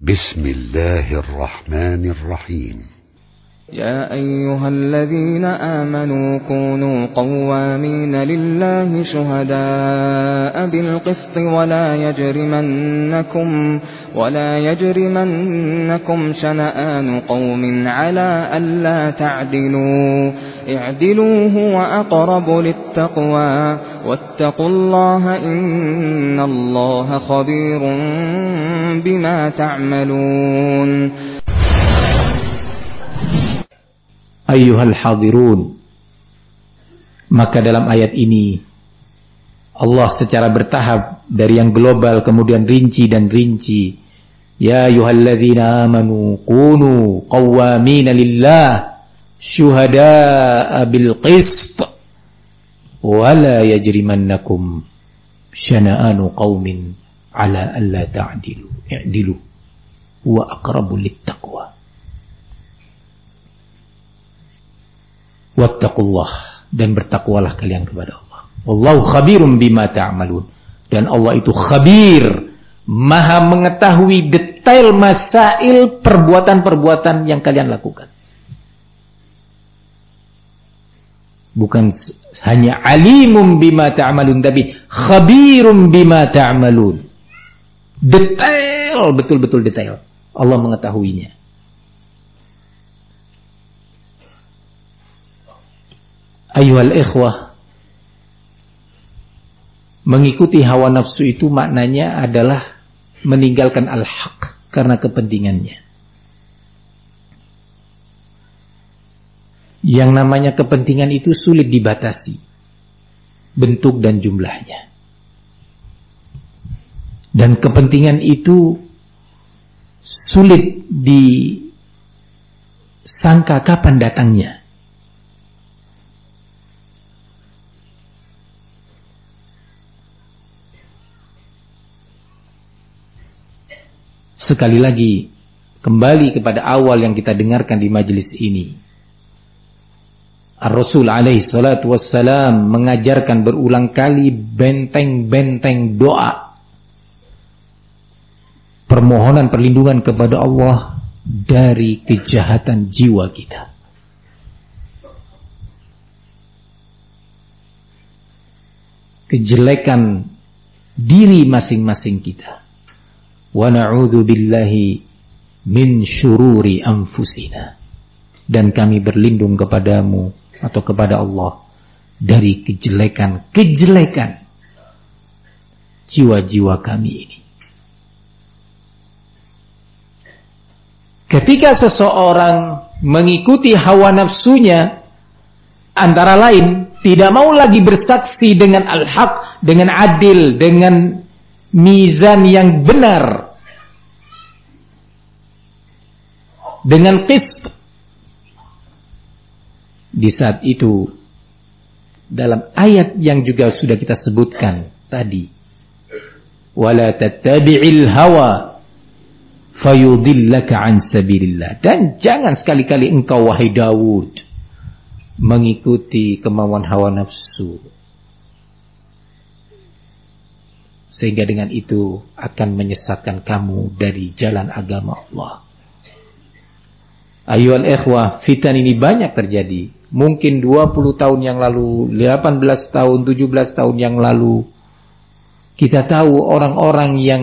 بسم الله الرحمن الرحيم. يا أيها الذين آمنوا كونوا قوامين لله شهداء. بالقسط ولا يجرمنكم ولا يجرمنكم شنآن قوم على ألا تعدلوا. اعدلوا هو أقرب للتقوى. واتقوا الله إن الله خبير بما تعملون. ayyuhal hadirun maka dalam ayat ini Allah secara bertahap dari yang global kemudian rinci dan rinci ya ayyuhalladzina amanu kunu qawwamina lillah syuhada'a bil wa la yajrimannakum syana'anu qaumin ala alla ta'dilu i'dilu huwa aqrabu lit taqwa wattaqullah dan bertakwalah kalian kepada Allah. Wallahu khabirum bima ta'malun. Dan Allah itu khabir, maha mengetahui detail masail perbuatan-perbuatan yang kalian lakukan. Bukan hanya alimum bima ta'malun tapi khabirum bima ta'malun. Detail, betul-betul detail. Allah mengetahuinya. ayuhal ikhwah mengikuti hawa nafsu itu maknanya adalah meninggalkan al-haq karena kepentingannya. Yang namanya kepentingan itu sulit dibatasi bentuk dan jumlahnya. Dan kepentingan itu sulit disangka kapan datangnya. Sekali lagi, kembali kepada awal yang kita dengarkan di majelis ini. Ar-Rasul alaihi salatu wassalam mengajarkan berulang kali benteng-benteng doa. Permohonan perlindungan kepada Allah dari kejahatan jiwa kita. Kejelekan diri masing-masing kita na'udzu billahi min syururi anfusina dan kami berlindung kepadamu atau kepada Allah dari kejelekan-kejelekan jiwa-jiwa kami ini. Ketika seseorang mengikuti hawa nafsunya antara lain tidak mau lagi bersaksi dengan al-haq, dengan adil, dengan mizan yang benar. Dengan qist. Di saat itu dalam ayat yang juga sudah kita sebutkan tadi wala tattabi'il hawa fayudillaka an sabilillah. Dan jangan sekali-kali engkau wahai Dawud mengikuti kemauan hawa nafsu sehingga dengan itu akan menyesatkan kamu dari jalan agama Allah Ayuhal ikhwah, fitan ini banyak terjadi. Mungkin 20 tahun yang lalu, 18 tahun, 17 tahun yang lalu. Kita tahu orang-orang yang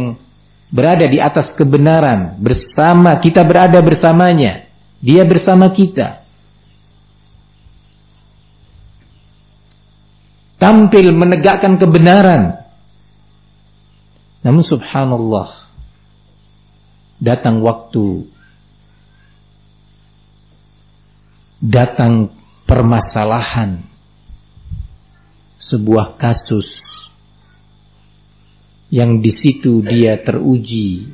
berada di atas kebenaran. Bersama, kita berada bersamanya. Dia bersama kita. Tampil menegakkan kebenaran. Namun subhanallah. Datang waktu datang permasalahan sebuah kasus yang di situ dia teruji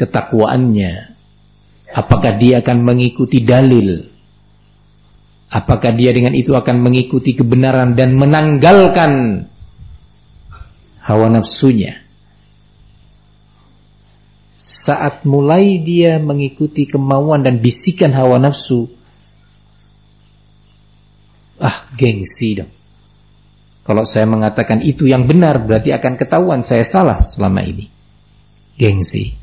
ketakwaannya apakah dia akan mengikuti dalil apakah dia dengan itu akan mengikuti kebenaran dan menanggalkan hawa nafsunya saat mulai dia mengikuti kemauan dan bisikan hawa nafsu, ah gengsi dong. Kalau saya mengatakan itu yang benar berarti akan ketahuan saya salah selama ini. Gengsi.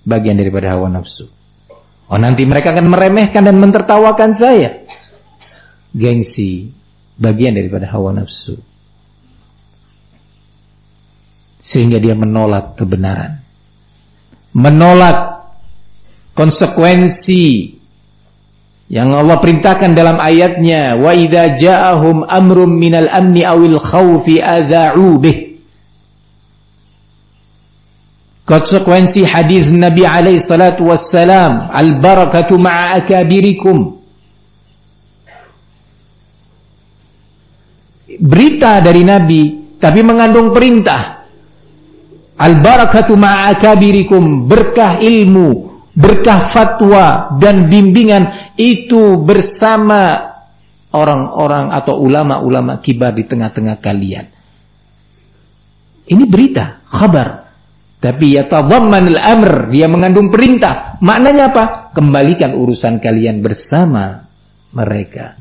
bagian daripada hawa nafsu. Oh nanti mereka akan meremehkan dan mentertawakan saya. Gengsi, bagian daripada hawa nafsu. Sehingga dia menolak kebenaran. Menolak konsekuensi yang Allah perintahkan dalam ayatnya. Wa idza ja'ahum amrum minal amni awil khawfi adza'u bih. Konsekuensi hadis Nabi alaihi salatu wassalam. Al barakatu ma'a akabirikum. Berita dari Nabi tapi mengandung perintah al barakatu ma'a akabirikum berkah ilmu berkah fatwa dan bimbingan itu bersama orang-orang atau ulama-ulama kibar di tengah-tengah kalian ini berita kabar tapi ya yatadhammanul amr, dia mengandung perintah. Maknanya apa? Kembalikan urusan kalian bersama mereka.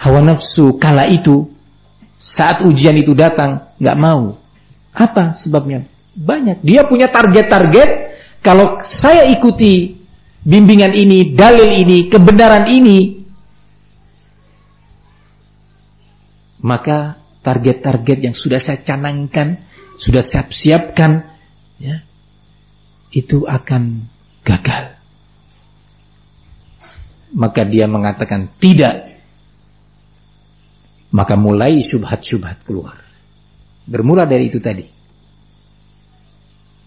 Hawa nafsu kala itu saat ujian itu datang nggak mau. Apa sebabnya? Banyak. Dia punya target-target. Kalau saya ikuti bimbingan ini, dalil ini, kebenaran ini, maka target-target yang sudah saya canangkan sudah siap-siapkan ya, itu akan gagal. Maka dia mengatakan tidak. Maka mulai syubhat-syubhat keluar. Bermula dari itu tadi.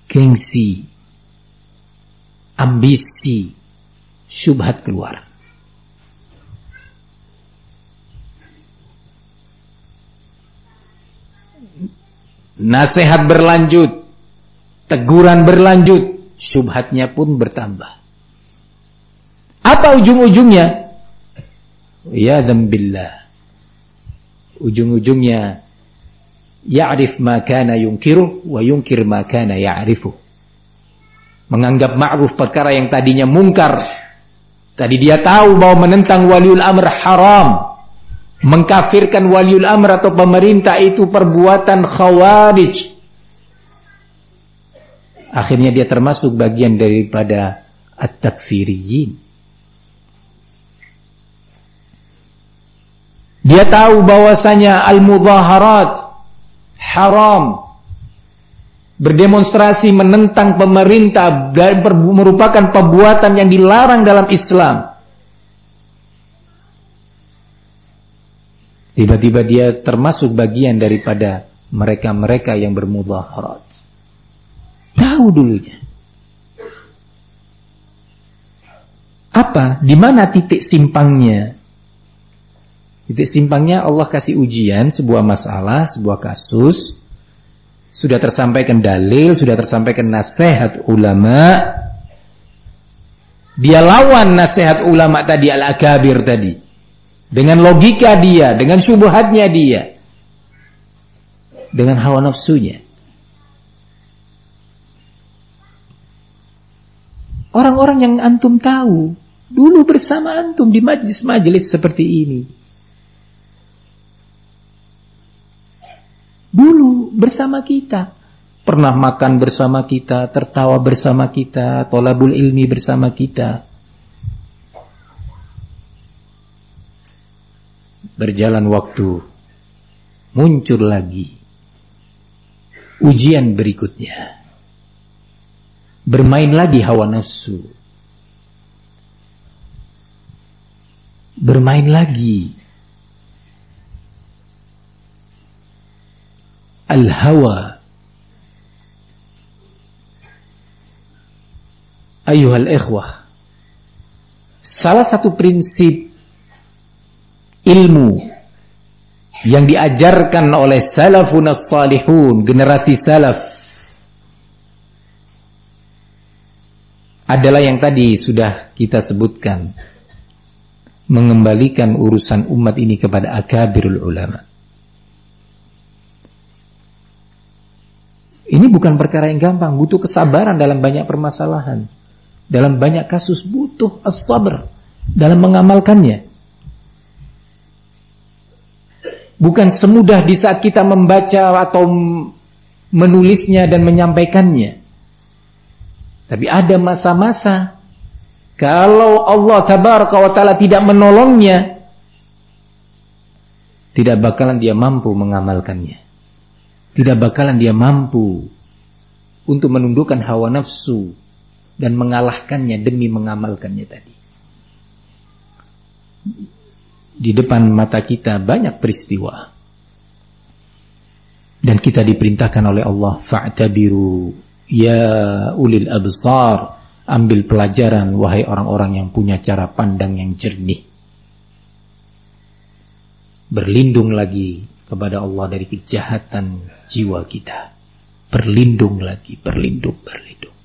Gengsi, ambisi, syubhat keluar. Nasihat berlanjut, teguran berlanjut, syubhatnya pun bertambah. Apa ujung-ujungnya? Ya dzambillah. Ujung-ujungnya ya'rif ma kana yungkiru wa yunkir ma kana ya'rifu. Menganggap ma'ruf perkara yang tadinya mungkar. Tadi dia tahu bahwa menentang waliul amr haram mengkafirkan waliul amr atau pemerintah itu perbuatan khawarij. Akhirnya dia termasuk bagian daripada at-takfiriyin. Dia tahu bahwasanya al-mudaharat haram. Berdemonstrasi menentang pemerintah dan merupakan perbuatan yang dilarang dalam Islam. Tiba-tiba dia termasuk bagian daripada mereka-mereka yang bermudaharat. Tahu dulunya. Apa? Di mana titik simpangnya? Titik simpangnya Allah kasih ujian sebuah masalah, sebuah kasus. Sudah tersampaikan dalil, sudah tersampaikan nasihat ulama. Dia lawan nasihat ulama tadi, al-akabir tadi. Dengan logika dia, dengan syubhatnya dia. Dengan hawa nafsunya. Orang-orang yang antum tahu, dulu bersama antum di majlis-majlis seperti ini. Dulu bersama kita. Pernah makan bersama kita, tertawa bersama kita, tolabul ilmi bersama kita. Berjalan waktu, muncul lagi ujian berikutnya. Bermain lagi hawa nafsu. Bermain lagi al-hawa. Ayuhal ikhwah. Salah satu prinsip ilmu yang diajarkan oleh salafun salihun, generasi salaf adalah yang tadi sudah kita sebutkan mengembalikan urusan umat ini kepada akabirul ulama. Ini bukan perkara yang gampang, butuh kesabaran dalam banyak permasalahan. Dalam banyak kasus butuh as-sabr dalam mengamalkannya. Bukan semudah di saat kita membaca atau menulisnya dan menyampaikannya. Tapi ada masa-masa kalau Allah tabaraka wa taala tidak menolongnya tidak bakalan dia mampu mengamalkannya. Tidak bakalan dia mampu untuk menundukkan hawa nafsu dan mengalahkannya demi mengamalkannya tadi. Di depan mata kita banyak peristiwa. Dan kita diperintahkan oleh Allah fa'tabiru ya ulil absar ambil pelajaran wahai orang-orang yang punya cara pandang yang jernih. Berlindung lagi kepada Allah dari kejahatan jiwa kita. Berlindung lagi, berlindung, berlindung.